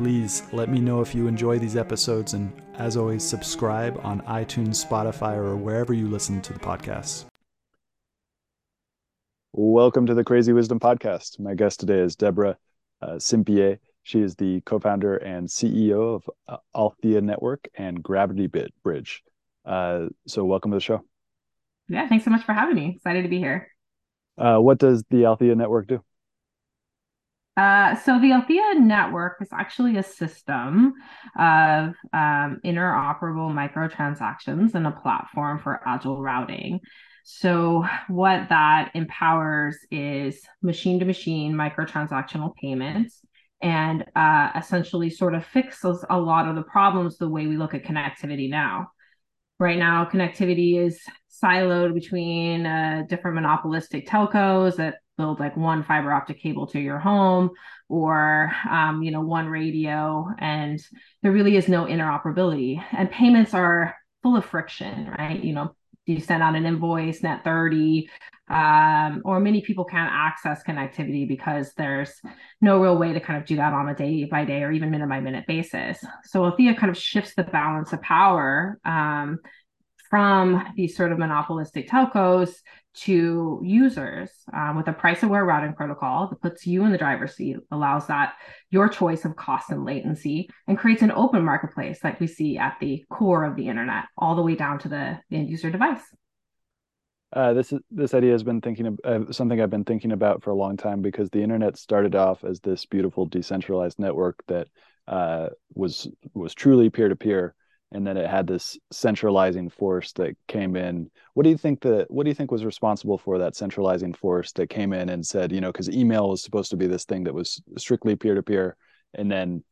Please let me know if you enjoy these episodes, and as always, subscribe on iTunes, Spotify, or wherever you listen to the podcast. Welcome to the Crazy Wisdom Podcast. My guest today is Deborah uh, Simpier. She is the co founder and CEO of uh, Althea Network and Gravity Bit Bridge. Uh, so, welcome to the show. Yeah, thanks so much for having me. Excited to be here. Uh, what does the Althea Network do? Uh, so the Althea network is actually a system of um, interoperable microtransactions and a platform for agile routing. So what that empowers is machine-to-machine microtransactional payments and uh, essentially sort of fixes a lot of the problems the way we look at connectivity now. Right now, connectivity is siloed between uh, different monopolistic telcos that build like one fiber optic cable to your home or um, you know one radio and there really is no interoperability. And payments are full of friction right? You know you send out an invoice net 30 um, or many people can't access connectivity because there's no real way to kind of do that on a day by day or even minute by minute basis. So Althea kind of shifts the balance of power um, from these sort of monopolistic telcos to users um, with a price aware routing protocol that puts you in the driver's seat, allows that your choice of cost and latency, and creates an open marketplace like we see at the core of the internet, all the way down to the end user device. Uh, this is this idea has been thinking of uh, something I've been thinking about for a long time because the internet started off as this beautiful decentralized network that uh, was was truly peer to peer, and then it had this centralizing force that came in. What do you think that what do you think was responsible for that centralizing force that came in and said you know because email was supposed to be this thing that was strictly peer to peer and then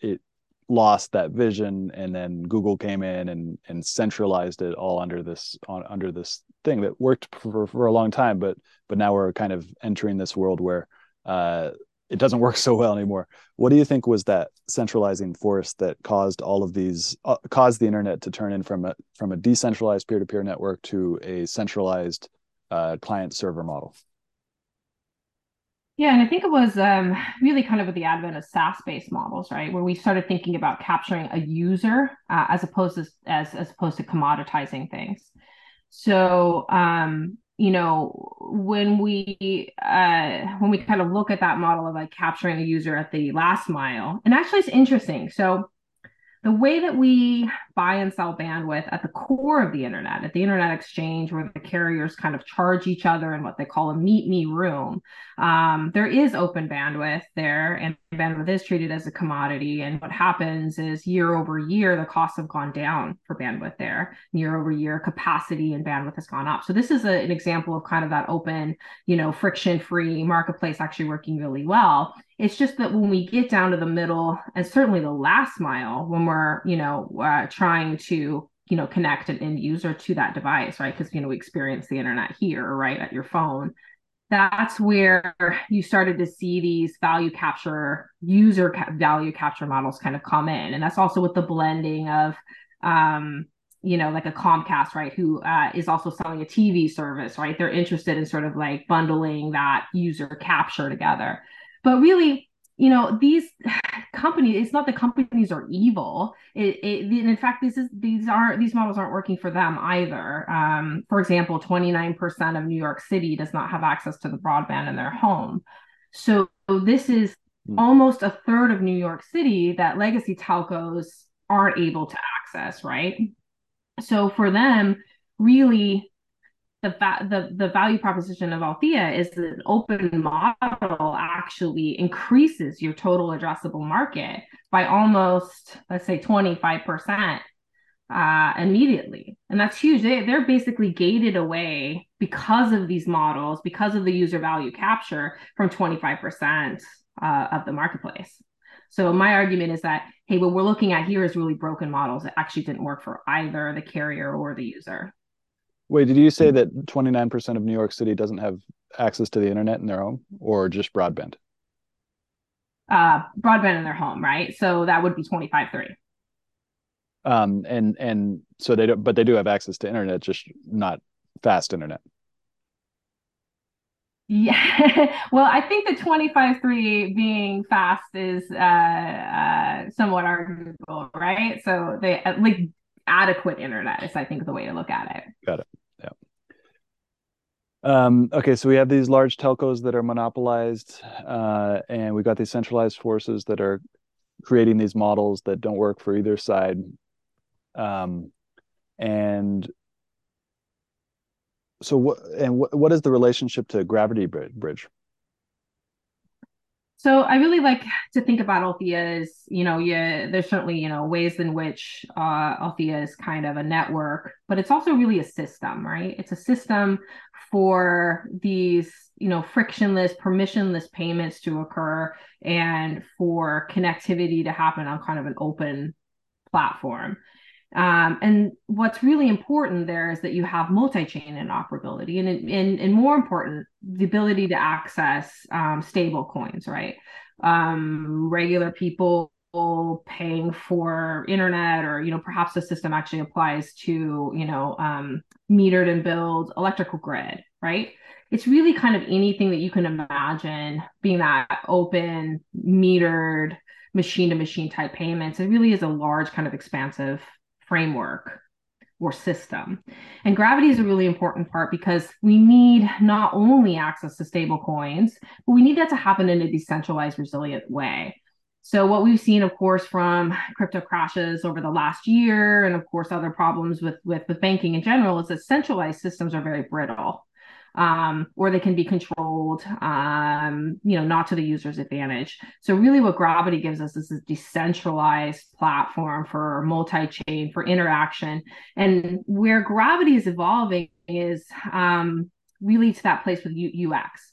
it lost that vision and then google came in and and centralized it all under this on under this thing that worked for, for a long time but but now we're kind of entering this world where uh it doesn't work so well anymore. What do you think was that centralizing force that caused all of these uh, caused the internet to turn in from a from a decentralized peer to peer network to a centralized uh, client server model? Yeah, and I think it was um, really kind of with the advent of SaaS-based models, right, where we started thinking about capturing a user uh, as opposed to as as opposed to commoditizing things. So um, you know when we uh when we kind of look at that model of like capturing the user at the last mile and actually it's interesting. So the way that we buy and sell bandwidth at the core of the internet, at the internet exchange, where the carriers kind of charge each other in what they call a meet me room, um, there is open bandwidth there, and bandwidth is treated as a commodity. And what happens is year over year, the costs have gone down for bandwidth there. Year over year, capacity and bandwidth has gone up. So this is a, an example of kind of that open, you know, friction-free marketplace actually working really well. It's just that when we get down to the middle and certainly the last mile, when we're, you know, uh, trying to, you know, connect an end user to that device, right? Because, you know, we experience the internet here, right, at your phone. That's where you started to see these value capture, user ca- value capture models kind of come in. And that's also with the blending of, um, you know, like a Comcast, right, who uh, is also selling a TV service, right? They're interested in sort of like bundling that user capture together. But really, you know, these companies, it's not the companies are evil. It, it, in fact, this is these are these models aren't working for them either. Um, for example, 29% of New York City does not have access to the broadband in their home. So this is hmm. almost a third of New York City that legacy telcos aren't able to access, right? So for them, really the, the the value proposition of Althea is that an open model actually increases your total addressable market by almost let's say 25% uh, immediately. And that's huge. They, they're basically gated away because of these models because of the user value capture from 25% uh, of the marketplace. So my argument is that hey, what we're looking at here is really broken models that actually didn't work for either the carrier or the user. Wait, did you say that 29% of New York City doesn't have access to the internet in their home or just broadband? Uh, broadband in their home, right? So that would be 25.3. Um, and and so they don't, but they do have access to internet, just not fast internet. Yeah, well, I think the 25.3 being fast is uh, uh, somewhat arguable, right? So they like adequate internet is, I think, the way to look at it. Got it. Um, okay, so we have these large telcos that are monopolized, uh, and we've got these centralized forces that are creating these models that don't work for either side. Um, and so what and what, what is the relationship to gravity bridge so i really like to think about althea as you know yeah there's certainly you know ways in which uh, althea is kind of a network but it's also really a system right it's a system for these you know frictionless permissionless payments to occur and for connectivity to happen on kind of an open platform um, and what's really important there is that you have multi-chain interoperability and, and, and more important, the ability to access um, stable coins, right? Um, regular people paying for internet or, you know, perhaps the system actually applies to, you know, um, metered and billed electrical grid, right? It's really kind of anything that you can imagine being that open, metered, machine to machine type payments. It really is a large kind of expansive framework or system. And gravity is a really important part because we need not only access to stable coins, but we need that to happen in a decentralized, resilient way. So what we've seen, of course, from crypto crashes over the last year, and of course other problems with with, with banking in general, is that centralized systems are very brittle um, or they can be controlled, um, you know, not to the user's advantage. So really what Gravity gives us is a decentralized platform for multi-chain, for interaction. And where Gravity is evolving is um, really to that place with U- UX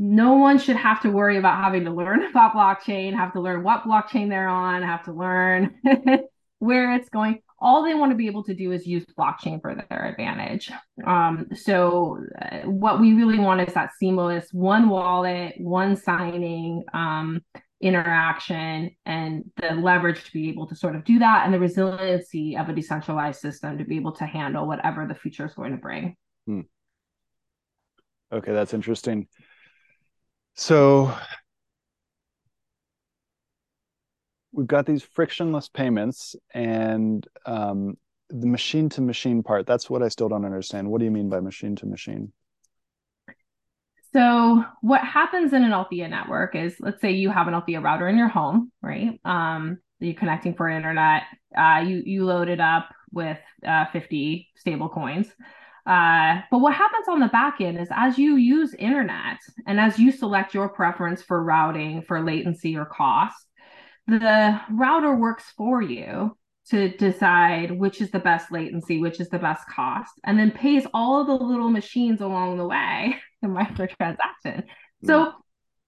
no one should have to worry about having to learn about blockchain, have to learn what blockchain they're on, have to learn where it's going all they want to be able to do is use blockchain for their advantage. Um, so, uh, what we really want is that seamless one wallet, one signing um, interaction, and the leverage to be able to sort of do that, and the resiliency of a decentralized system to be able to handle whatever the future is going to bring. Hmm. Okay, that's interesting. So, we've got these frictionless payments and um, the machine to machine part that's what i still don't understand. What do you mean by machine to machine? So what happens in an althea network is let's say you have an althea router in your home right? Um, you're connecting for internet uh, you you load it up with uh, 50 stable coins uh, but what happens on the back end is as you use internet and as you select your preference for routing for latency or cost the router works for you to decide which is the best latency, which is the best cost, and then pays all of the little machines along the way the micro transaction. Mm. So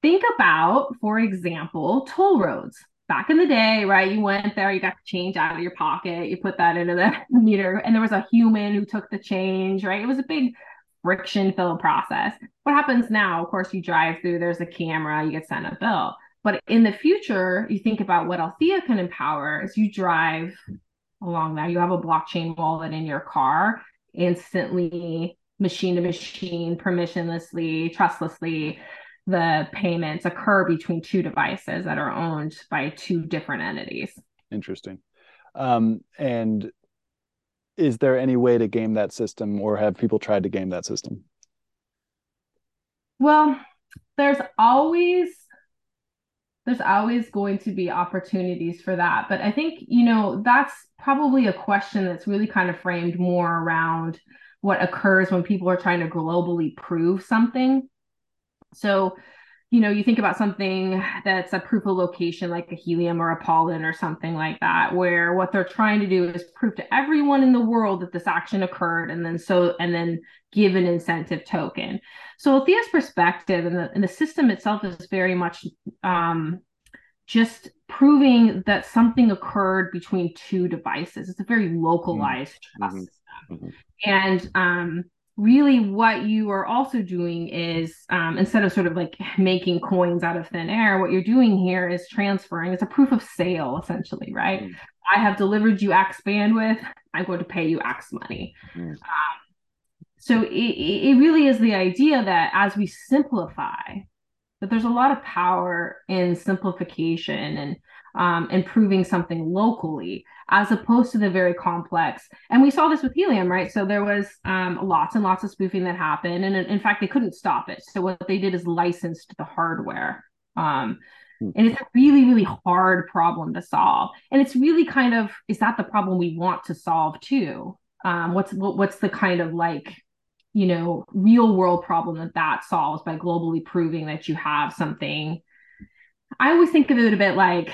think about, for example, toll roads. Back in the day, right? You went there, you got the change out of your pocket, you put that into the meter, and there was a human who took the change, right? It was a big friction filled process. What happens now? Of course, you drive through, there's a camera, you get sent a bill. But in the future, you think about what Althea can empower as you drive along there. You have a blockchain wallet in your car, instantly, machine to machine, permissionlessly, trustlessly, the payments occur between two devices that are owned by two different entities. Interesting. Um, and is there any way to game that system, or have people tried to game that system? Well, there's always there's always going to be opportunities for that. But I think, you know, that's probably a question that's really kind of framed more around what occurs when people are trying to globally prove something. So, you know, you think about something that's a proof of location like a helium or a pollen or something like that, where what they're trying to do is prove to everyone in the world that this action occurred and then so and then give an incentive token. So Althea's perspective and the, and the system itself is very much um, just proving that something occurred between two devices. It's a very localized mm-hmm. trust system. Mm-hmm. And um, really, what you are also doing is um, instead of sort of like making coins out of thin air, what you're doing here is transferring. It's a proof of sale, essentially, right? Mm-hmm. I have delivered you X bandwidth. I'm going to pay you X money. Mm. Um, so it, it really is the idea that as we simplify, that there's a lot of power in simplification and um, improving something locally as opposed to the very complex. And we saw this with helium, right? So there was um, lots and lots of spoofing that happened. And in fact, they couldn't stop it. So what they did is licensed the hardware. Um, hmm. and it's a really, really hard problem to solve. And it's really kind of, is that the problem we want to solve too? Um, what's what, what's the kind of like you know real world problem that that solves by globally proving that you have something i always think of it a bit like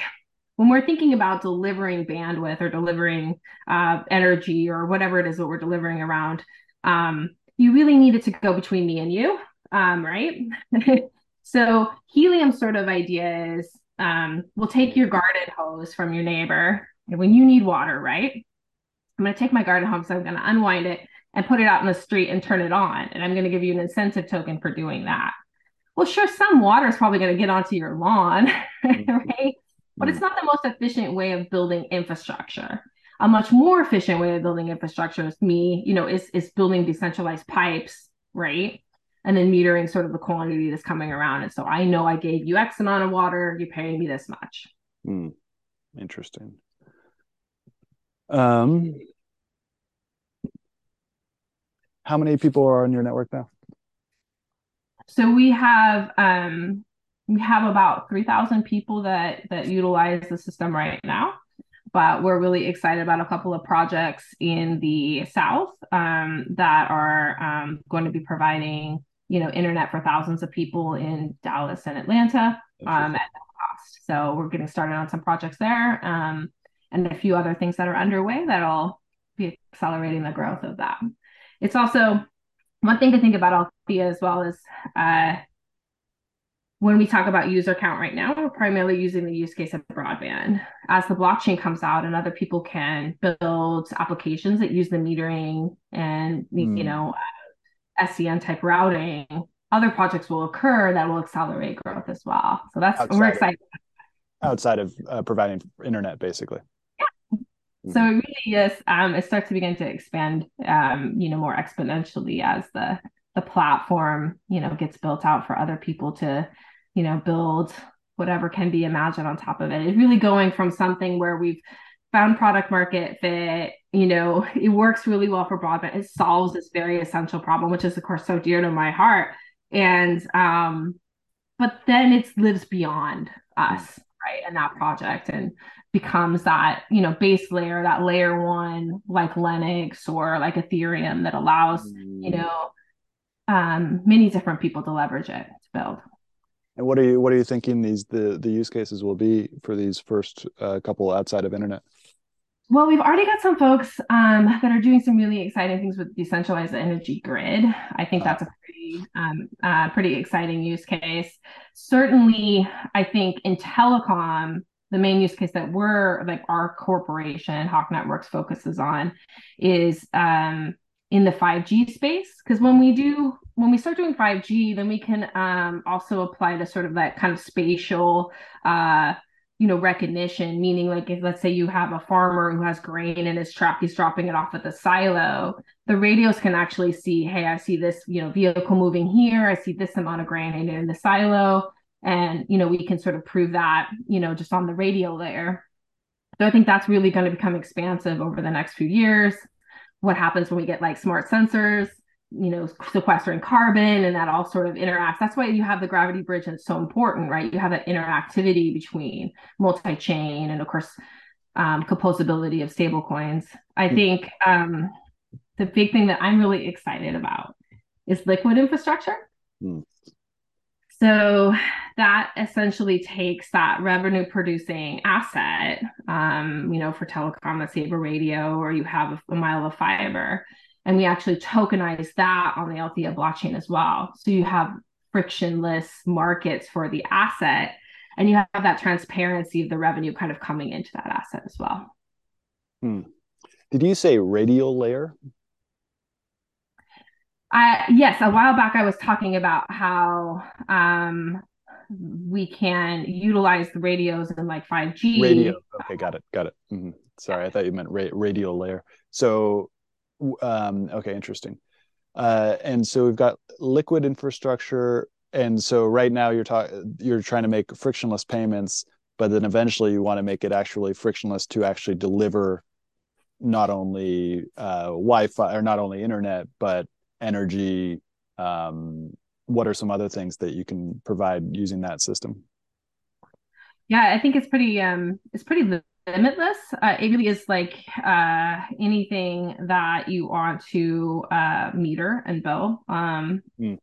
when we're thinking about delivering bandwidth or delivering uh, energy or whatever it is that we're delivering around um, you really need it to go between me and you um, right so helium sort of idea is um, we'll take your garden hose from your neighbor when you need water right i'm going to take my garden hose i'm going to unwind it and put it out in the street and turn it on. And I'm going to give you an incentive token for doing that. Well, sure, some water is probably going to get onto your lawn, mm-hmm. right? But it's not the most efficient way of building infrastructure. A much more efficient way of building infrastructure is me, you know, is is building decentralized pipes, right? And then metering sort of the quantity that's coming around. And so I know I gave you X amount of water, you're paying me this much. Mm. Interesting. Um, how many people are on your network now? So we have um, we have about three thousand people that that utilize the system right now, but we're really excited about a couple of projects in the south um, that are um, going to be providing you know internet for thousands of people in Dallas and Atlanta um, at no cost. So we're getting started on some projects there um, and a few other things that are underway that'll be accelerating the growth of that. It's also one thing to think about Althea as well is uh, when we talk about user count right now, we're primarily using the use case of broadband. As the blockchain comes out and other people can build applications that use the metering and mm. you know uh, SDN type routing, other projects will occur that will accelerate growth as well. So that's outside we're excited. Of, outside of uh, providing internet, basically. So it really is. Um, it starts to begin to expand, um, you know, more exponentially as the the platform, you know, gets built out for other people to, you know, build whatever can be imagined on top of it. It's really going from something where we've found product market fit, you know, it works really well for broadband. It solves this very essential problem, which is of course so dear to my heart. And um, but then it lives beyond us, right? And that project. And becomes that you know base layer that layer one like linux or like ethereum that allows mm. you know um, many different people to leverage it to build and what are you what are you thinking these the the use cases will be for these first uh, couple outside of internet well, we've already got some folks um, that are doing some really exciting things with decentralized energy grid. I think that's a pretty, um, uh, pretty exciting use case. Certainly, I think in telecom, the main use case that we're like our corporation hawk networks focuses on is um, in the 5g space because when we do when we start doing 5g then we can um, also apply to sort of that kind of spatial uh, you know recognition meaning like if let's say you have a farmer who has grain in his truck he's dropping it off at the silo the radios can actually see hey i see this you know vehicle moving here. I see this amount of grain in the silo. And you know we can sort of prove that you know just on the radio layer. So i think that's really going to become expansive over the next few years what happens when we get like smart sensors you know sequestering carbon and that all sort of interacts that's why you have the gravity bridge and it's so important right you have that interactivity between multi-chain and of course um, composability of stablecoins i hmm. think um, the big thing that i'm really excited about is liquid infrastructure mm. So that essentially takes that revenue producing asset, um, you know, for telecom, let's say a radio, or you have a, mile of fiber, and we actually tokenize that on the Althea blockchain as well. So you have frictionless markets for the asset. and you have that transparency of the revenue kind of coming into that asset as well. Hmm. Did you say radial layer? I yes, a while back I was talking about how um, we can utilize the radios in like 5G. Radio. Okay, got it. Got it. Mm-hmm. Sorry, I thought you meant ra- radial layer. So, um, okay, interesting. Uh, and so we've got liquid infrastructure, and so right now you're talking, you're trying to make frictionless payments, but then eventually you want to make it actually frictionless to actually deliver not only uh, Wi-Fi or not only internet, but energy. Um, what are some other things that you can provide using that system? Yeah, I think it's pretty um, it's pretty limitless. Uh, it really is like uh, anything that you want to uh, meter and bill. Um, mm.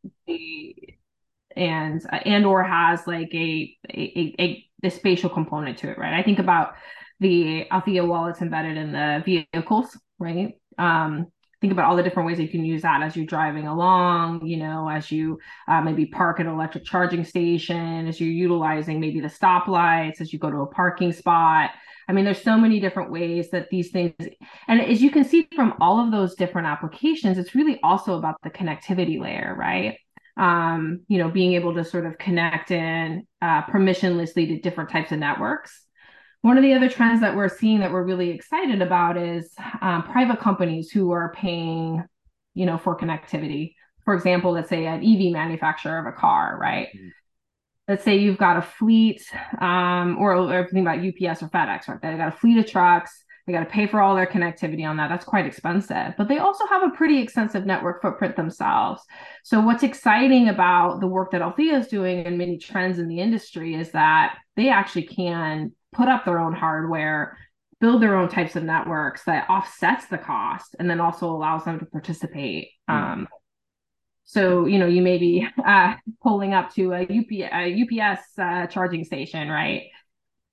and and or has like a, a a, a spatial component to it, right? I think about the Althea wallets embedded in the vehicles, right? Um, think about all the different ways you can use that as you're driving along, you know, as you uh, maybe park at an electric charging station, as you're utilizing maybe the stoplights, as you go to a parking spot. I mean, there's so many different ways that these things, and as you can see from all of those different applications, it's really also about the connectivity layer, right? Um, you know, being able to sort of connect in uh, permissionlessly to different types of networks. One of the other trends that we're seeing that we're really excited about is um, private companies who are paying, you know, for connectivity. For example, let's say an EV manufacturer of a car, right? Mm-hmm let's say you've got a fleet um, or, or think about UPS or FedEx, right? They got a fleet of trucks. They got to pay for all their connectivity on that. That's quite expensive, but they also have a pretty extensive network footprint themselves. So, what's exciting about the work that Althea is doing and many trends in the industry is that they actually can put up their own hardware, build their own types of networks that offsets the cost, and then also allows them to participate mm. um, so, you know, you may be uh, pulling up to a, UP, a UPS uh, charging station, right?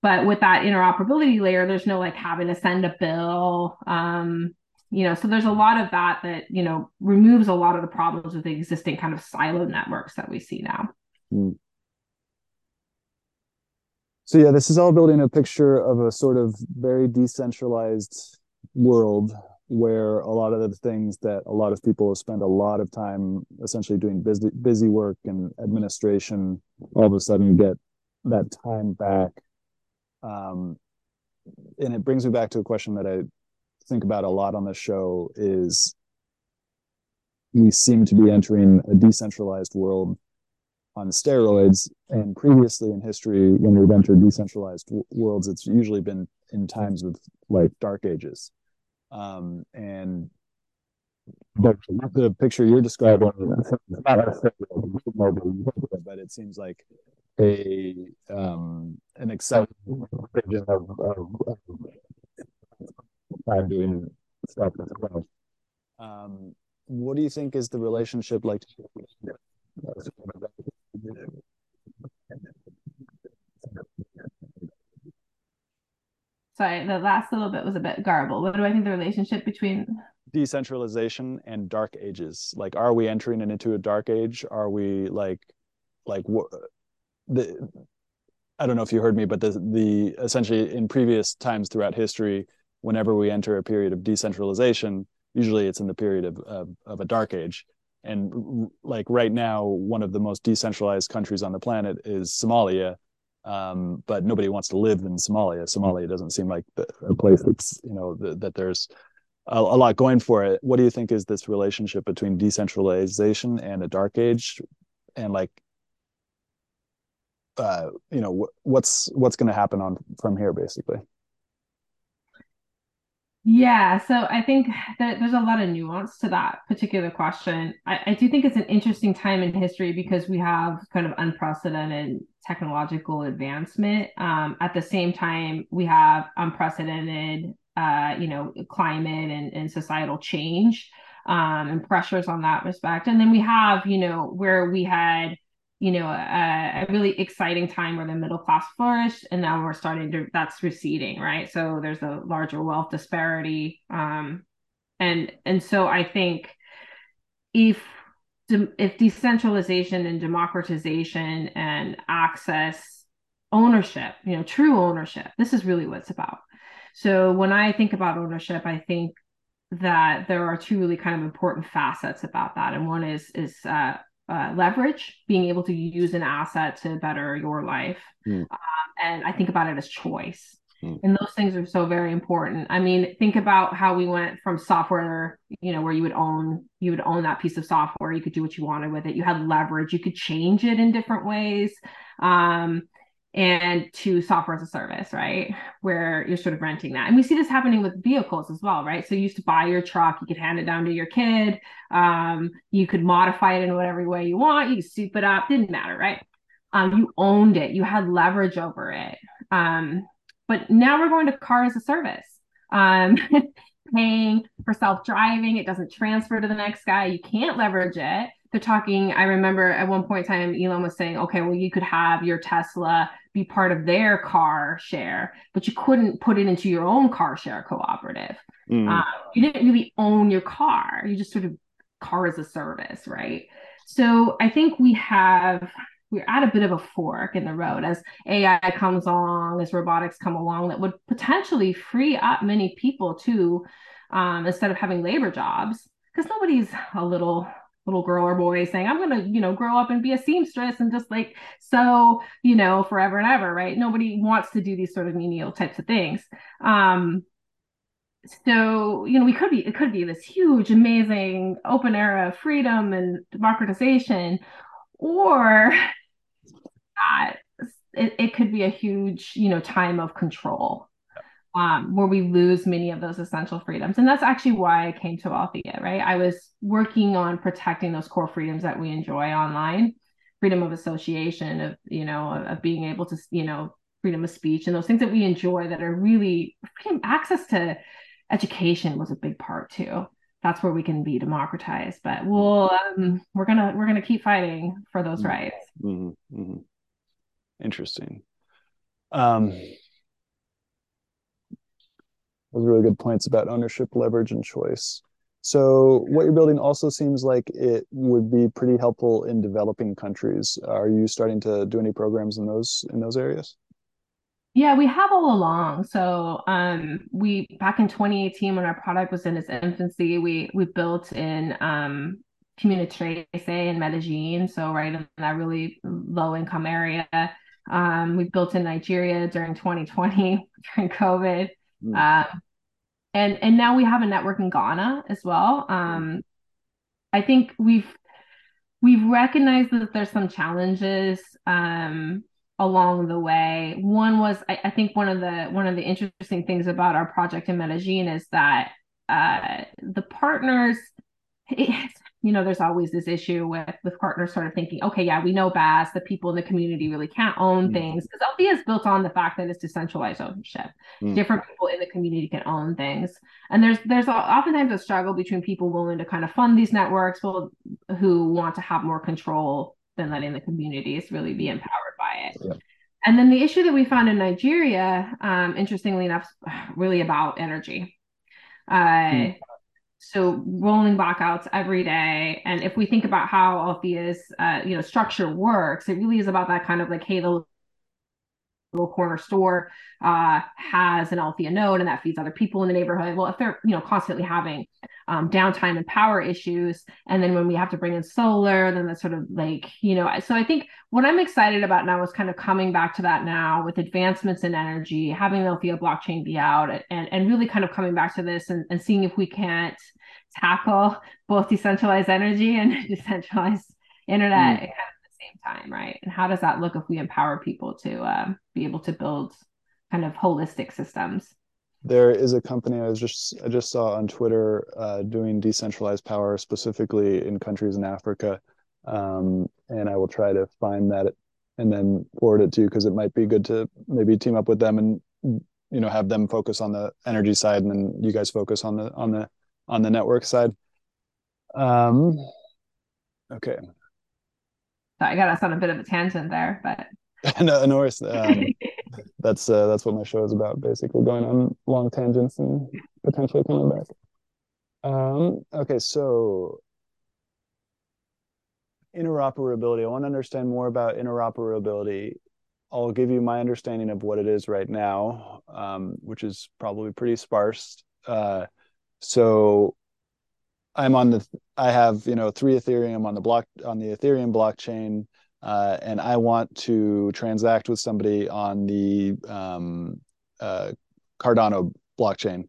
But with that interoperability layer, there's no like having to send a bill. Um, you know, so there's a lot of that that, you know, removes a lot of the problems with the existing kind of siloed networks that we see now. Mm. So, yeah, this is all building a picture of a sort of very decentralized world where a lot of the things that a lot of people spend a lot of time essentially doing busy busy work and administration all of a sudden get that time back. Um, and it brings me back to a question that i think about a lot on the show is we seem to be entering a decentralized world on steroids and previously in history when we've entered decentralized w- worlds it's usually been in times of like dark ages um, and but the picture you're describing but it seems like a um, an exciting vision of, of, of time doing stuff as well. Um, what do you think is the relationship like? Sorry, the last little bit was a bit garbled. What do I think the relationship between decentralization and dark ages? Like, are we entering into a dark age? Are we like, like what? The I don't know if you heard me, but the the essentially in previous times throughout history, whenever we enter a period of decentralization, usually it's in the period of of, of a dark age. And like right now, one of the most decentralized countries on the planet is Somalia, um, but nobody wants to live in Somalia. Somalia doesn't seem like the, a place that's you know the, that there's a, a, lot going for it. What do you think is this relationship between decentralization and a dark age, and like uh, you know what's what's going to happen on from here basically? Yeah, so I think that there's a lot of nuance to that particular question. I, I, do think it's an interesting time in history because we have kind of unprecedented technological advancement. Um, at the same time, we have unprecedented, uh, you know, climate and, and societal change um, and pressures on that respect. And then we have, you know, where we had you know, a, a, really exciting time where the middle class flourished, and now we're starting to that's receding, right? So there's a larger wealth disparity, um, and and so I think if if decentralization and democratization and access ownership, you know, true ownership. This is really what it's about. So when I think about ownership, I think that there are two really kind of important facets about that, and one is is uh, uh, leverage, being able to use an asset to better your life, mm. um, and I think about it as choice. Mm. And those things are so very important. I mean, think about how we went from software, you know, where you would own you would own that piece of software, you could do what you wanted with it. You had leverage, you could change it in different ways. Um, and to software as a service, right? Where you're sort of renting that. And we see this happening with vehicles as well, right? So you used to buy your truck, you could hand it down to your kid, um, you could modify it in whatever way you want, you soup it up, didn't matter, right? Um, you owned it, you had leverage over it. Um, but now we're going to car as a service. Um, paying for self-driving, it doesn't transfer to the next guy, you can't leverage it they're talking i remember at one point in time elon was saying okay well you could have your tesla be part of their car share but you couldn't put it into your own car share cooperative. Mm. uh, you didn't really own your car. You just sort of car as a service right? So i think we have we're at a bit of a fork in the road. As ai comes along as robotics come along that would potentially free up many people too um, instead of having labor jobs because nobody's a little little girl or boy saying i'm gonna you know grow up and be a seamstress and just like so, you know forever and ever right? Nobody wants to do these sort of menial types of things. Um so you know we could be it could be this huge amazing open era of freedom and democratization or uh, it, it could be a huge you know time of control um, where we lose many of those essential freedoms. And that's actually why I came to Althea, right? I was working on protecting those core freedoms that we enjoy online, freedom of association, of, you know, of being able to, you know, freedom of speech and those things that we enjoy that are really freedom, access to education was a big part too. That's where we can be democratized, but we'll um, we're gonna we're gonna keep fighting for those mm-hmm. rights. Mm-hmm. Mm-hmm. Interesting. Um, those really good points about ownership, leverage, and choice. So, what you're building also seems like it would be pretty helpful in developing countries. Are you starting to do any programs in those in those areas? Yeah, we have all along. So, um, we back in 2018 when our product was in its infancy, we we built in um, Community in Medellin, so right in that really low income area. Um, we built in Nigeria during 2020 during COVID. Mm. Uh, and and now we have a network in Ghana as well. Um, I think we've we've recognized that there's some challenges um, along the way. One was I, I, think one of the one of the interesting things about our project in Medellin is that uh, the partners. It, you know, there's always this issue with with partners sort of thinking, okay, yeah, we know BaaS, the people in the community really can't own mm. things because Althea is built on the fact that it's decentralized ownership. Mm. Different people in the community can own things, and there's there's oftentimes a struggle between people willing to kind of fund these networks, well, who want to have more control than letting the communities really be empowered by it. Yeah. And then the issue that we found in Nigeria, um, interestingly enough, really about energy. Uh, mm so rolling blackouts every day. And if we think about how althea's uh, you know structure works it really is about that kind of like hey the little corner store uh, has an Althea node and that feeds other people in the neighborhood. Well, if they're you know constantly having um, downtime and power issues, and then when we have to bring in solar, then that's sort of like you know. So I think what I'm excited about now is kind of coming back to that now with advancements in energy, having the Althea blockchain be out, and and really kind of coming back to this and, and seeing if we can't tackle both decentralized energy and decentralized internet mm. Same time, right? And how does that look if we empower people to uh, be able to build kind of holistic systems? There is a company I was just I just saw on Twitter uh, doing decentralized power specifically in countries in Africa, um, and I will try to find that and then forward it to you because it might be good to maybe team up with them and you know have them focus on the energy side and then you guys focus on the on the on the network side. Um, okay. I got us on a bit of a tangent there, but no, no worries. Um, that's uh, that's what my show is about, basically going on long tangents and potentially coming back. Um, okay, so interoperability. I want to understand more about interoperability. I'll give you my understanding of what it is right now, um, which is probably pretty sparse. Uh, so I'm on the I have you know three Ethereum on the block on the Ethereum blockchain, uh, and I want to transact with somebody on the um, uh, Cardano blockchain.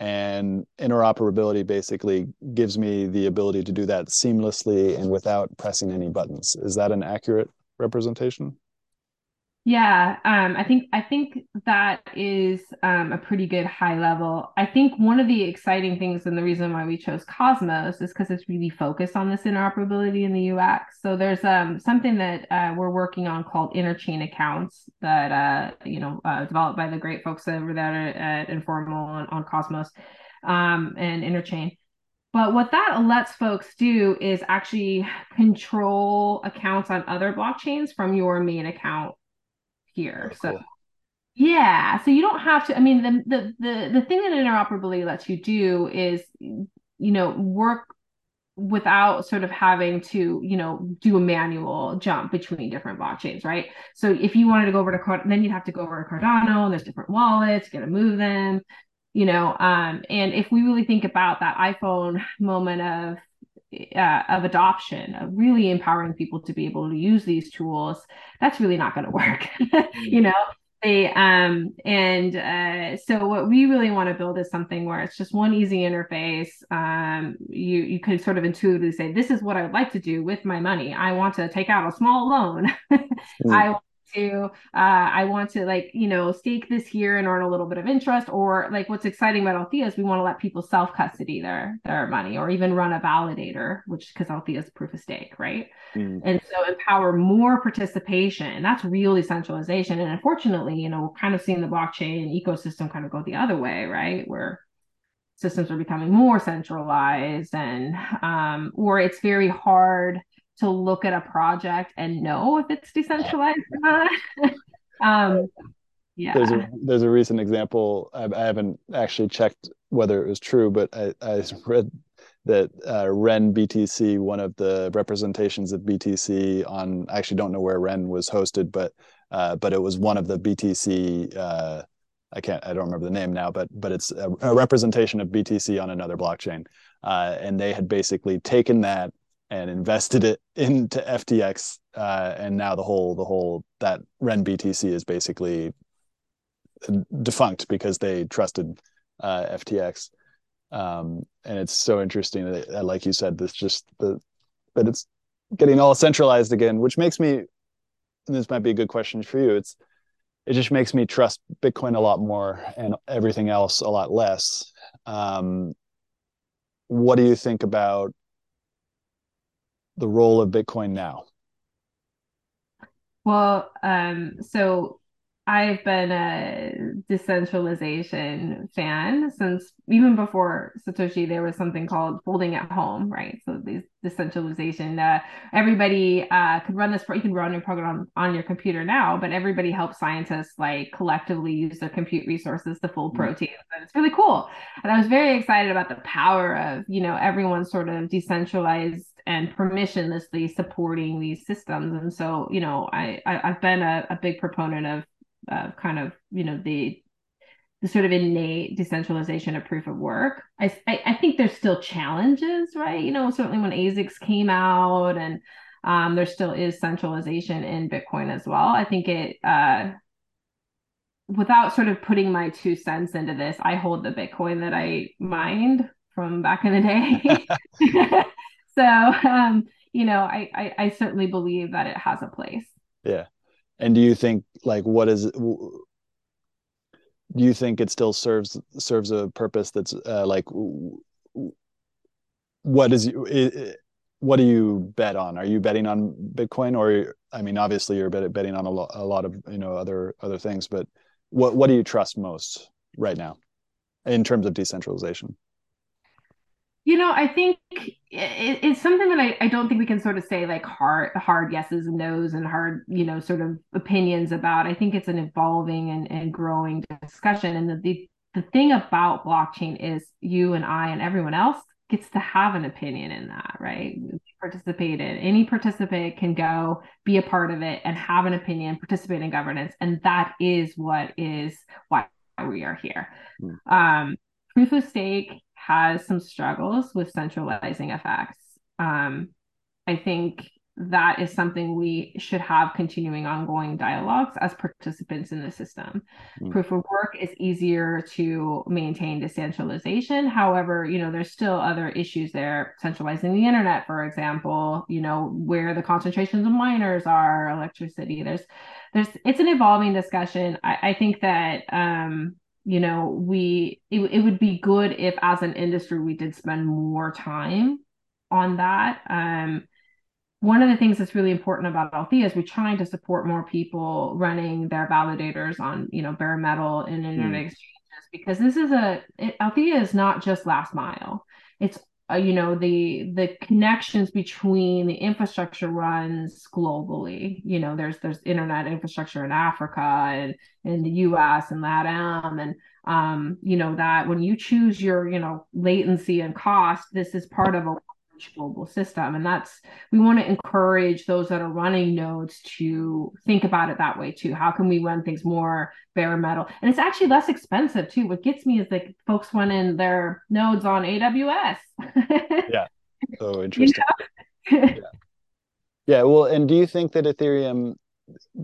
And interoperability basically gives me the ability to do that seamlessly and without pressing any buttons. Is that an accurate representation? Yeah, um, I think I think that is um, a pretty good high level. I think one of the exciting things and the reason why we chose Cosmos is because it's really focused on this interoperability in the UX. So there's um, something that uh, we're working on called interchain accounts that uh, you know uh, developed by the great folks over there at Informal on, on Cosmos um, and Interchain. But what that lets folks do is actually control accounts on other blockchains from your main account here. Oh, so cool. yeah, so you don't have to. I mean, the the the the thing that interoperability lets you do is, you know, work without sort of having to you know do a manual jump between different blockchains right so if you wanted to go over to Card- then you'd have to go over to cardano and there's different wallets you got to move them you know um and if we really think about that iphone moment of uh, of adoption of really empowering people to be able to use these tools that's really not going to work you know? They um and uh so what we really want to build is something where it's just one easy interface um you you could sort of intuitively say this is what i would like to do with my money. I want to take out a small loan. Mm. i to uh, i want to like you know stake this here and earn a little bit of interest or like what's exciting about althea is we want to let people self custody their their money or even run a validator which because althea is proof of stake right mm. and so empower more participation And that's really centralization and unfortunately you know we're kind of seeing the blockchain ecosystem kind of go the other way right where systems are becoming more centralized and um, or it's very hard to look at a project and know if it's decentralized or not. um, yeah. There's a there's a recent example. I, I, haven't actually checked whether it was true, but I, I read that uh, Ren BTC, one of the representations of BTC on, I actually don't know where Ren was hosted, but uh, but it was one of the BTC. Uh, I can't, I don't remember the name now, but but it's a, a representation of BTC on another blockchain, uh, and they had basically taken that and invested it into FTX, uh, and now the whole the whole that Ren BTC is basically defunct because they trusted uh, FTX. Um, and it's so interesting that, like you said, this just the that it's getting all centralized again, which makes me. this might be a good question for you. It's it just makes me trust Bitcoin a lot more and everything else a lot less. Um, what do you think about the role of Bitcoin now? Well, um, so I've been a decentralization fan since even before Satoshi. There was something called folding at home, right? So these decentralization. Uh, everybody uh, could run this. You can run your program on, on your computer now, but everybody helps scientists like collectively use their compute resources to fold mm-hmm. proteins, and it's really cool. And I was very excited about the power of you know everyone sort of decentralized and permissionlessly supporting these systems. And so you know I, I have been a, a big proponent of uh, kind of you know the the sort of innate decentralization of proof of work. I, I, I think there's still challenges, right? You know, certainly when ASICs came out, and um, there still is centralization in Bitcoin as well. I think it, uh, without sort of putting my two cents into this, I hold the Bitcoin that I mined from back in the day. so, um, you know, I, I I certainly believe that it has a place. Yeah. And do you think like what is do you think it still serves serves a purpose that's uh, like what is what do you bet on? Are you betting on bitcoin or i mean obviously you're betting on a, lot a lot of you know other other things but what what do you trust most right now in terms of decentralization you know, I think it, it's something that I, I don't think we can sort of say like hard hard yeses and nos and hard, you know, sort of opinions about. I think it's an evolving and, and growing discussion. And the, the the thing about blockchain is you and I and everyone else gets to have an opinion in that, right? Participate in any participant can go be a part of it and have an opinion, participate in governance, and that is what is why we are here. Mm. Um, proof of stake has some struggles with centralizing effects. Um, I think that is something we should have continuing ongoing dialogues as participants in the system. Mm. Proof of work is easier to maintain decentralization. However, you know, there's still other issues there, centralizing the internet, for example, you know, where the concentrations of miners are, electricity. There's there's it's an evolving discussion. I, I think that um, you know, we it, it would be good if as an industry we did spend more time on that. Um one of the things that's really important about Althea is we're trying to support more people running their validators on, you know, bare metal and internet mm. exchanges because this is a it, Althea is not just last mile. It's uh, you know the the connections between the infrastructure runs globally. You know, there's there's internet infrastructure in Africa and in the U.S. and LATAM, and um, you know that when you choose your you know latency and cost, this is part of a global system. And that's, we want to encourage those that are running nodes to think about it that way too. How can we run things more bare metal? And it's actually less expensive too. What gets me is like folks running their nodes on AWS. yeah. So interesting. You know? yeah. yeah. Well, and do you think that Ethereum,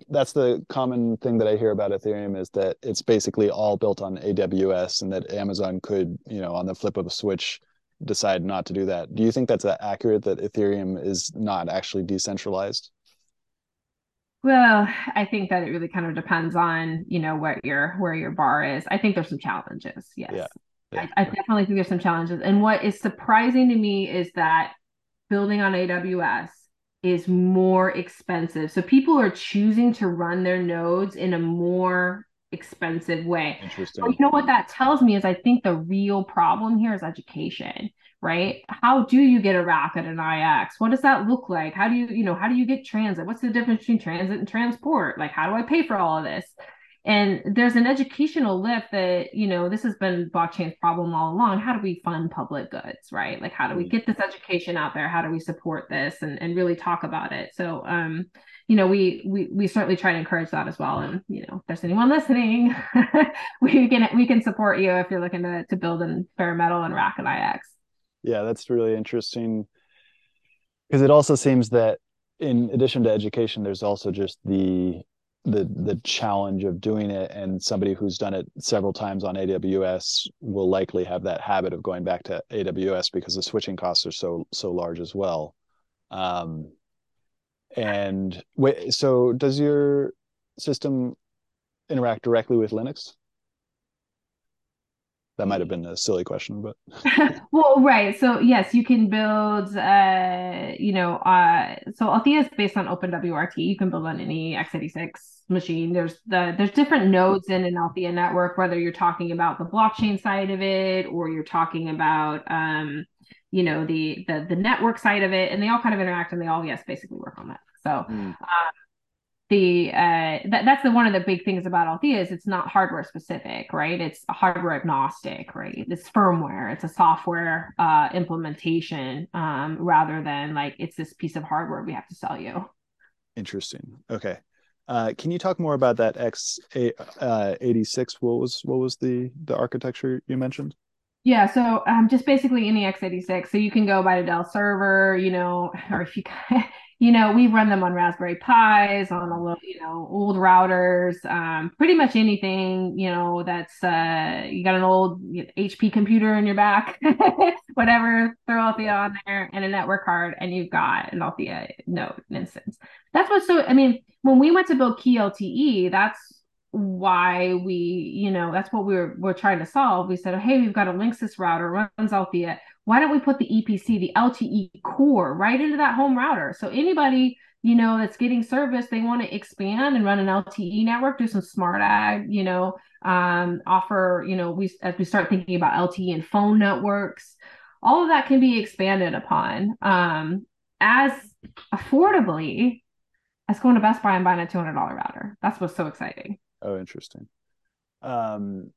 that's the common thing that I hear about Ethereum is that it's basically all built on AWS and that Amazon could, you know, on the flip of a switch, decide not to do that. Do you think that's accurate that Ethereum is not actually decentralized? Well, I think that it really kind of depends on, you know, what your where your bar is. I think there's some challenges. Yes. Yeah. yeah. I, I definitely think there's some challenges. And what is surprising to me is that building on AWS is more expensive. So people are choosing to run their nodes in a more expensive way. Interesting. But you know what that tells me is I think the real problem here is education, right? How do you get a rack at an IX? What does that look like? How do you, you know, how do you get transit? What's the difference between transit and transport? Like, how do I pay for all of this? And there's an educational lift that, you know, this has been blockchain's problem all along. How do we fund public goods, right? Like, how do we mm. get this education out there? How do we support this and, and really talk about it? So, um, you know, we we we certainly try to encourage that as well. And you know, if there's anyone listening, we can we can support you if you're looking to to build in bare metal and rack and IX. Yeah, that's really interesting because it also seems that in addition to education, there's also just the the the challenge of doing it and somebody who's done it several times on AWS will likely have that habit of going back to AWS because the switching costs are so so large as well. Um, and wait, so does your system interact directly with Linux? That might have been a silly question, but well, right. So yes, you can build. Uh, you know, uh, so Althea is based on OpenWRT. You can build on any x86 machine. There's the there's different nodes in an Althea network. Whether you're talking about the blockchain side of it or you're talking about um, you know the the the network side of it and they all kind of interact and they all yes basically work on that. So mm. um, the uh that, that's the one of the big things about althea is it's not hardware specific right? It's hardware agnostic right? It's firmware. It's a software uh implementation um rather than like it's this piece of hardware we have to sell you. Interesting. Okay. Uh, can you talk more about that X uh, eighty six? What was what was the the architecture you mentioned? Yeah, so um, just basically any x86. So you can go buy the Dell server, you know, or if you, you know, we run them on Raspberry Pis, on a little, you know, old routers, um, pretty much anything, you know, that's uh, you got an old HP computer in your back, whatever, throw Althea on there and a network card, and you've got an Althea node instance. That's what's so. I mean, when we went to build Key LTE, that's why we, you know, that's what we are we're trying to solve. We said, hey, we've got a Linksys router runs Althea. Why don't we put the EPC, the LTE core, right into that home router? So anybody, you know, that's getting service, they want to expand and run an LTE network, do some smart ag, you know, um, offer, you know, we as we start thinking about LTE and phone networks, all of that can be expanded upon um, as affordably as going to Best Buy and buying a $200 router. That's what's so exciting. Oh, interesting. Um,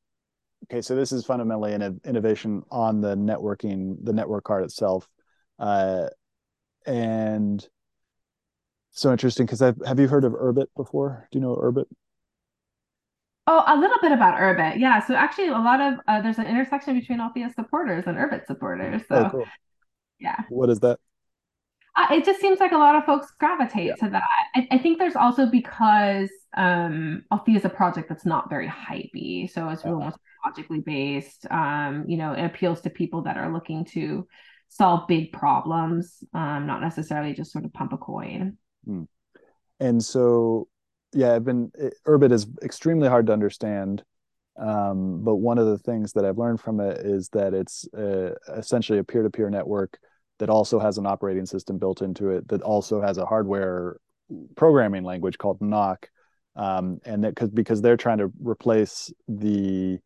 okay, so this is fundamentally an innovation on the networking, the network card itself, uh, and so interesting because have you heard of Urbit before? Do you know Urbit? Oh, a little bit about Urbit. Yeah. So actually, a lot of uh, there's an intersection between Althea supporters and Urbit supporters. So, oh, cool. yeah. What is that? Uh, it just seems like a lot of folks gravitate yeah. to that. I, I, think there's also because um, Althea is a project that's not very hypey, so it's really uh-huh. logically based. Um, you know, it appeals to people that are looking to solve big problems, um, not necessarily just sort of pump a coin. Hmm. And so yeah, I've been Urbit is extremely hard to understand. Um, but one of the things that I've learned from it is that it's uh, essentially a peer-to-peer network that also has an operating system built into it that also has a hardware programming language called Nock, um, and that because because they're trying to replace the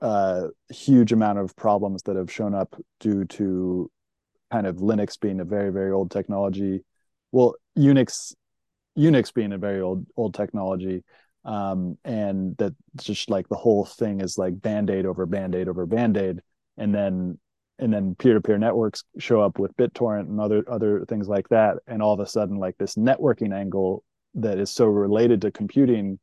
uh, huge amount of problems that have shown up due to kind of Linux being a very very old technology. Well, Unix Unix being a very old old technology, um, and that just like the whole thing is like band aid over band aid over band aid, and then and then peer to peer networks show up with BitTorrent and other other things like that, and all of a sudden like this networking angle that is so related to computing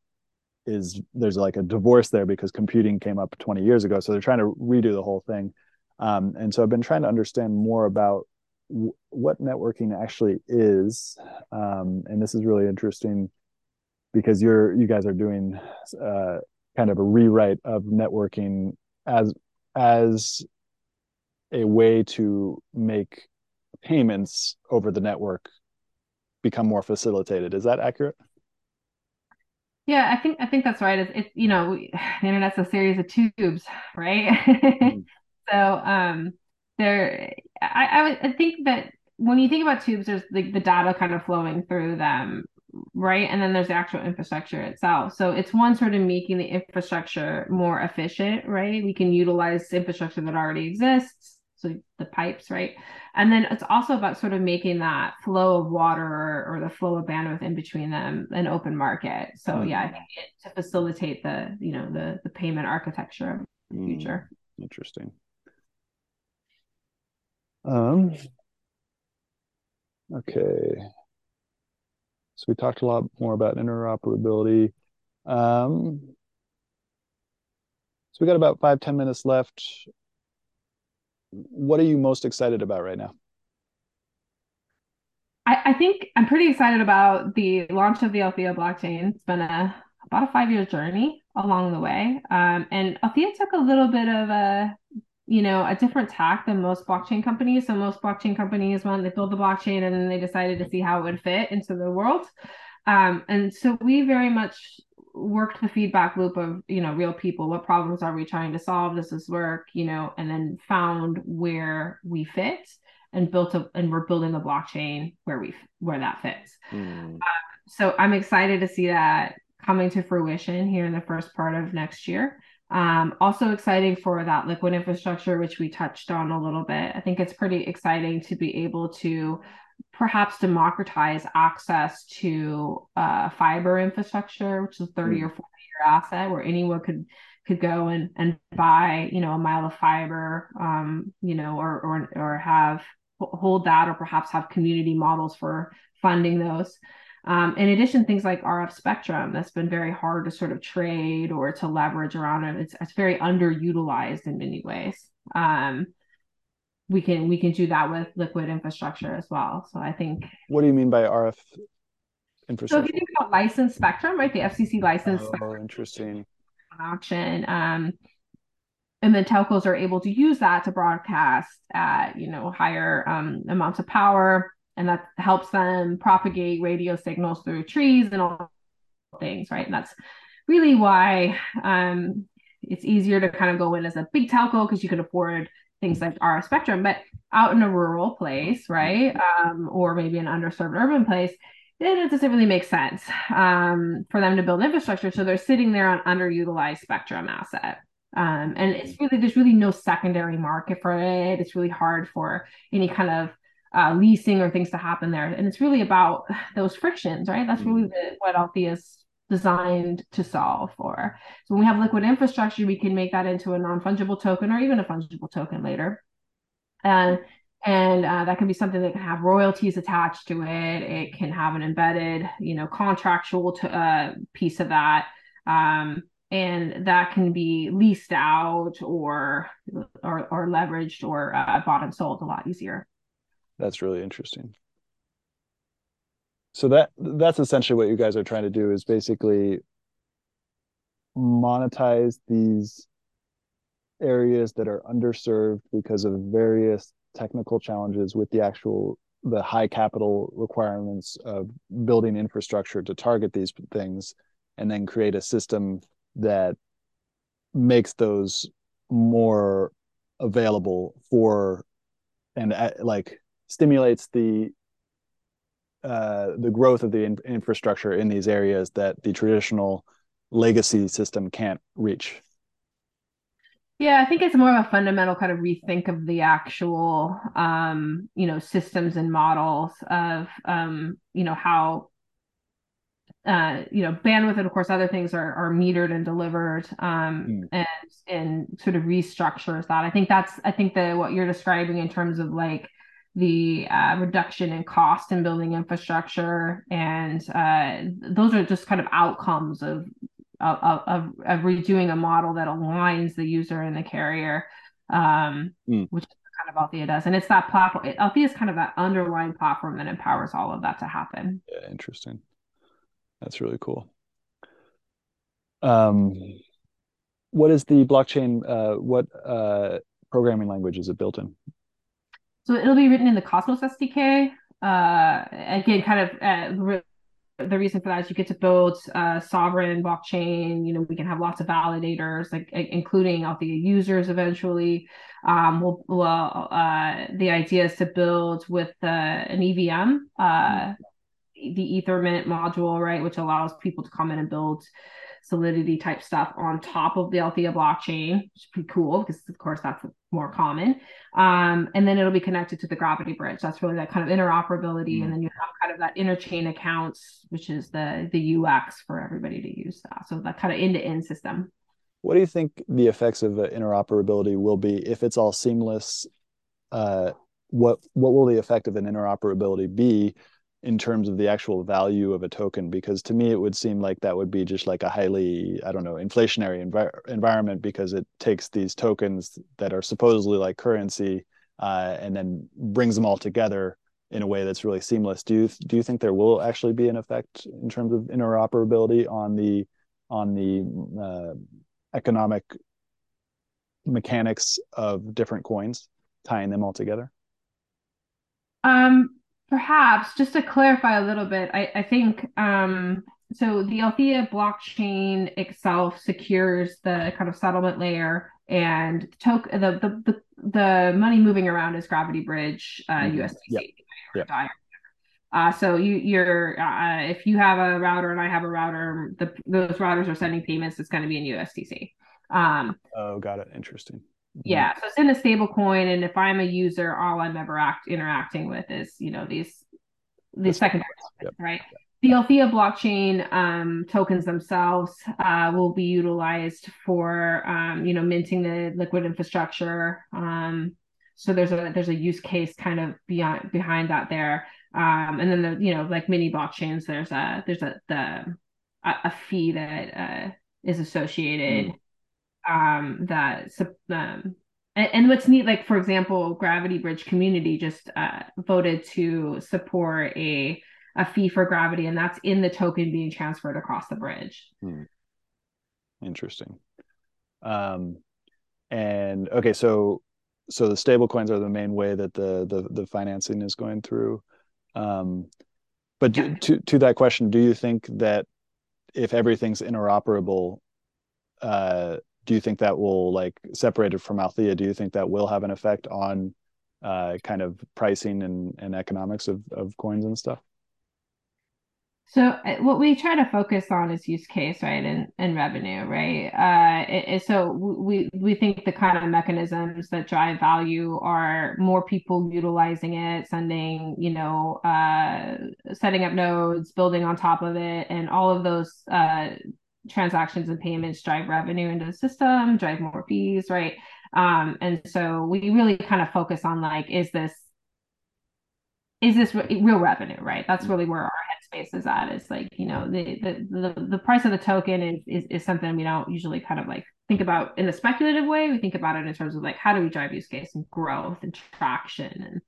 is there's like a divorce there because computing came up 20 years ago. So they're trying to redo the whole thing. Um, and so i've been trying to understand more about what networking actually is. Um, and this is really interesting because you're you guys are doing uh, kind of a rewrite of networking as as a way to make payments over the network become more facilitated. Is that accurate? Yeah i think i think that's right. It's, it's you know the internet's a series of tubes right? Mm. so um there I, I would I think that when you think about tubes there's like the data kind of flowing through them right? And then there's the actual infrastructure itself. So it's one sort of making the infrastructure more efficient right? We can utilize infrastructure that already exists so the pipes right and then it's also about sort of making that flow of water or, or the flow of bandwidth in between them an open market so mm. yeah i think it, to facilitate the you know the the payment architecture of the mm. future interesting um, okay. So we talked a lot more about interoperability. Um, so we got about five ten minutes left. What are you most excited about right now? I, I think I'm pretty excited about the launch of the Althea blockchain. It's been a about a five year journey along the way. Um, and Althea took a little bit of a you know, a different tack than most blockchain companies. So most blockchain companies, when they build the blockchain and then they decided to see how it would fit into the world. Um, and so we very much worked the feedback loop of, you know, real people. What problems are we trying to solve? Does this work? You know, and then found where we fit and built a, and we're building the blockchain where we where that fits. Mm. Uh, so I'm excited to see that coming to fruition here in the first part of next year. Um, also exciting for that liquid infrastructure, which we touched on a little bit. I think it's pretty exciting to be able to perhaps democratize access to uh, fiber infrastructure, which is a 30 mm. or 40 year asset where anyone could could go and, and buy, you know, a mile of fiber, um, you know, or, or, or have hold that or perhaps have community models for funding those. Um, in addition, things like RF spectrum that's been very hard to sort of trade or to leverage around it. It's, it's very underutilized in many ways. Um, we can we can do that with liquid infrastructure as well. So I think. What do you mean by RF infrastructure? So if you think about licensed spectrum, right? The FCC license. Oh, interesting. Auction. Um, and then telcos are able to use that to broadcast at you know higher um, amounts of power and that helps them propagate radio signals through trees and all things, right? And that's really why um, it's easier to kind of go in as a big telco because you can afford things like RF spectrum, but out in a rural place, right, um, or maybe an underserved urban place, it doesn't really make sense um, for them to build infrastructure. So they're sitting there on underutilized spectrum asset. Um, and it's really there's really no secondary market for it. It's really hard for any kind of uh, leasing or things to happen there. And it's really about those frictions, right? That's really mm-hmm. the, what Althea's designed to solve for. So when we have liquid infrastructure, we can make that into a non-fungible token or even a fungible token later. And and uh, that can be something that can have royalties attached to it. It can have an embedded, you know, contractual to, uh, piece of that. Um, and that can be leased out or or, or leveraged or uh, bought and sold a lot easier. That's really interesting. So that that's essentially what you guys are trying to do is basically monetize these areas that are underserved because of various technical challenges with the actual the high capital requirements of building infrastructure to target these things and then create a system that makes those more available for and uh, like stimulates the uh, the growth of the in- infrastructure in these areas that the traditional legacy system can't reach. Yeah, I think it's more of a fundamental kind of rethink of the actual, um, you know, systems and models of, um, you know, how, uh, you know, bandwidth and of course other things are are metered and delivered, um, mm. and and sort of restructures that. I think that's I think that what you're describing in terms of like the uh, reduction in cost in building infrastructure and uh, those are just kind of outcomes of of, of, of redoing a model that aligns the user and the carrier um, mm. which kind of Althea does. And it's that platform Althea is kind of that underlying platform that empowers all of that to happen. Yeah interesting. That's really cool. Um what is the blockchain uh what uh programming language is it built in so it'll be written in the Cosmos SDK. Uh, again, kind of uh, the reason for that is you get to build a sovereign blockchain. You know, we can have lots of validators, like including all the users eventually. Um, we'll, well, uh, the idea is to build with uh, an EVM, uh, the Ethermint module, right, which allows people to come in and build solidity type stuff on top of the Althea blockchain, which is pretty cool because of course that's more common. Um, and then it'll be connected to the gravity bridge. That's really that kind of interoperability. Mm-hmm. And then you have kind of that interchain accounts, which is the the UX for everybody to use that. So that kind of end-to-end system. What do you think the effects of interoperability will be if it's all seamless? Uh, what what will the effect of an interoperability be in terms of the actual value of a token because to me it would seem like that would be just like a highly i don't know inflationary envi- environment because it takes these tokens that are supposedly like currency uh, and then brings them all together in a way that's really seamless. Do you do you think there will actually be an effect in terms of interoperability on the on the uh, economic mechanics of different coins tying them all together? Um Perhaps just to clarify a little bit, I, I think um, so. The Althea blockchain itself secures the kind of settlement layer, and token the, the the the money moving around is Gravity Bridge uh, mm-hmm. USDC. Yep. Yep. Uh, so you you're uh, if you have a router and I have a router, the those routers are sending payments. It's going to be in USDC. Um, oh, got it. Interesting. Yeah, so it's in a stable coin, and if I'm a user, all I'm ever act interacting with is you know these these secondary tokens, yep. right? The Althea blockchain um, tokens themselves uh, will be utilized for um, you know minting the liquid infrastructure. Um, so there's a there's a use case kind of beyond behind that there. Um, and then the you know like mini blockchains, there's a there's a the a, a fee that uh, is associated. Mm um, that um, and, and, what's neat, like for example, Gravity Bridge community just uh, voted to support a a fee for gravity, and that's in the token being transferred across the bridge. Hmm. Interesting. Um, and okay, so so the stable coins are the main way that the the the financing is going through. Um, but yeah. to to that question, do you think that if everything's interoperable, uh, do you think that will like separated from Althea? Do you think that will have an effect on uh, kind of pricing and, and economics of, of coins and stuff? So uh, what we try to focus on is use case, right, and, and revenue, right? Uh, it, it, so we we think the kind of mechanisms that drive value are more people utilizing it, sending, you know, uh, setting up nodes, building on top of it, and all of those uh, transactions and payments drive revenue into the system, drive more fees, right? Um, and so we really kind of focus on like, is this is this real revenue, right? That's really where our headspace is at. Is like, you know, the, the the the price of the token is, is is something we don't usually kind of like think about in a speculative way. We think about it in terms of like how do we drive use case and growth and traction and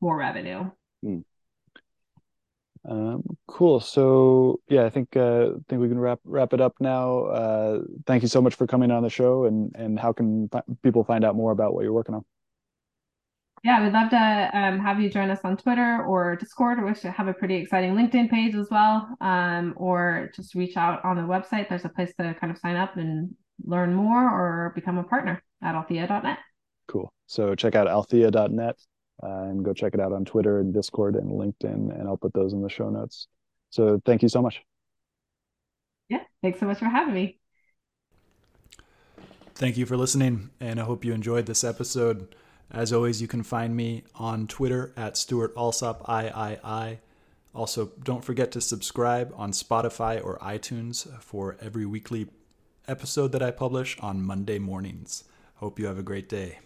more revenue. Hmm. Um, cool. So yeah, I think uh, I think we can wrap wrap it up now. Uh, thank you so much for coming on the show. And and how can people find out more about what you're working on? Yeah, we'd love to um, have you join us on Twitter or Discord. We should have a pretty exciting LinkedIn page as well. Um, or just reach out on the website. There's a place to kind of sign up and learn more or become a partner at althea.net. Cool. So check out althea.net and go check it out on Twitter and Discord and LinkedIn, and I'll put those in the show notes. So thank you so much. Yeah, thanks so much for having me. Thank you for listening, and I hope you enjoyed this episode. As always, you can find me on Twitter at Stewart Alsop III. Also, don't forget to subscribe on Spotify or iTunes for every weekly episode that I publish on Monday mornings. Hope you have a great day.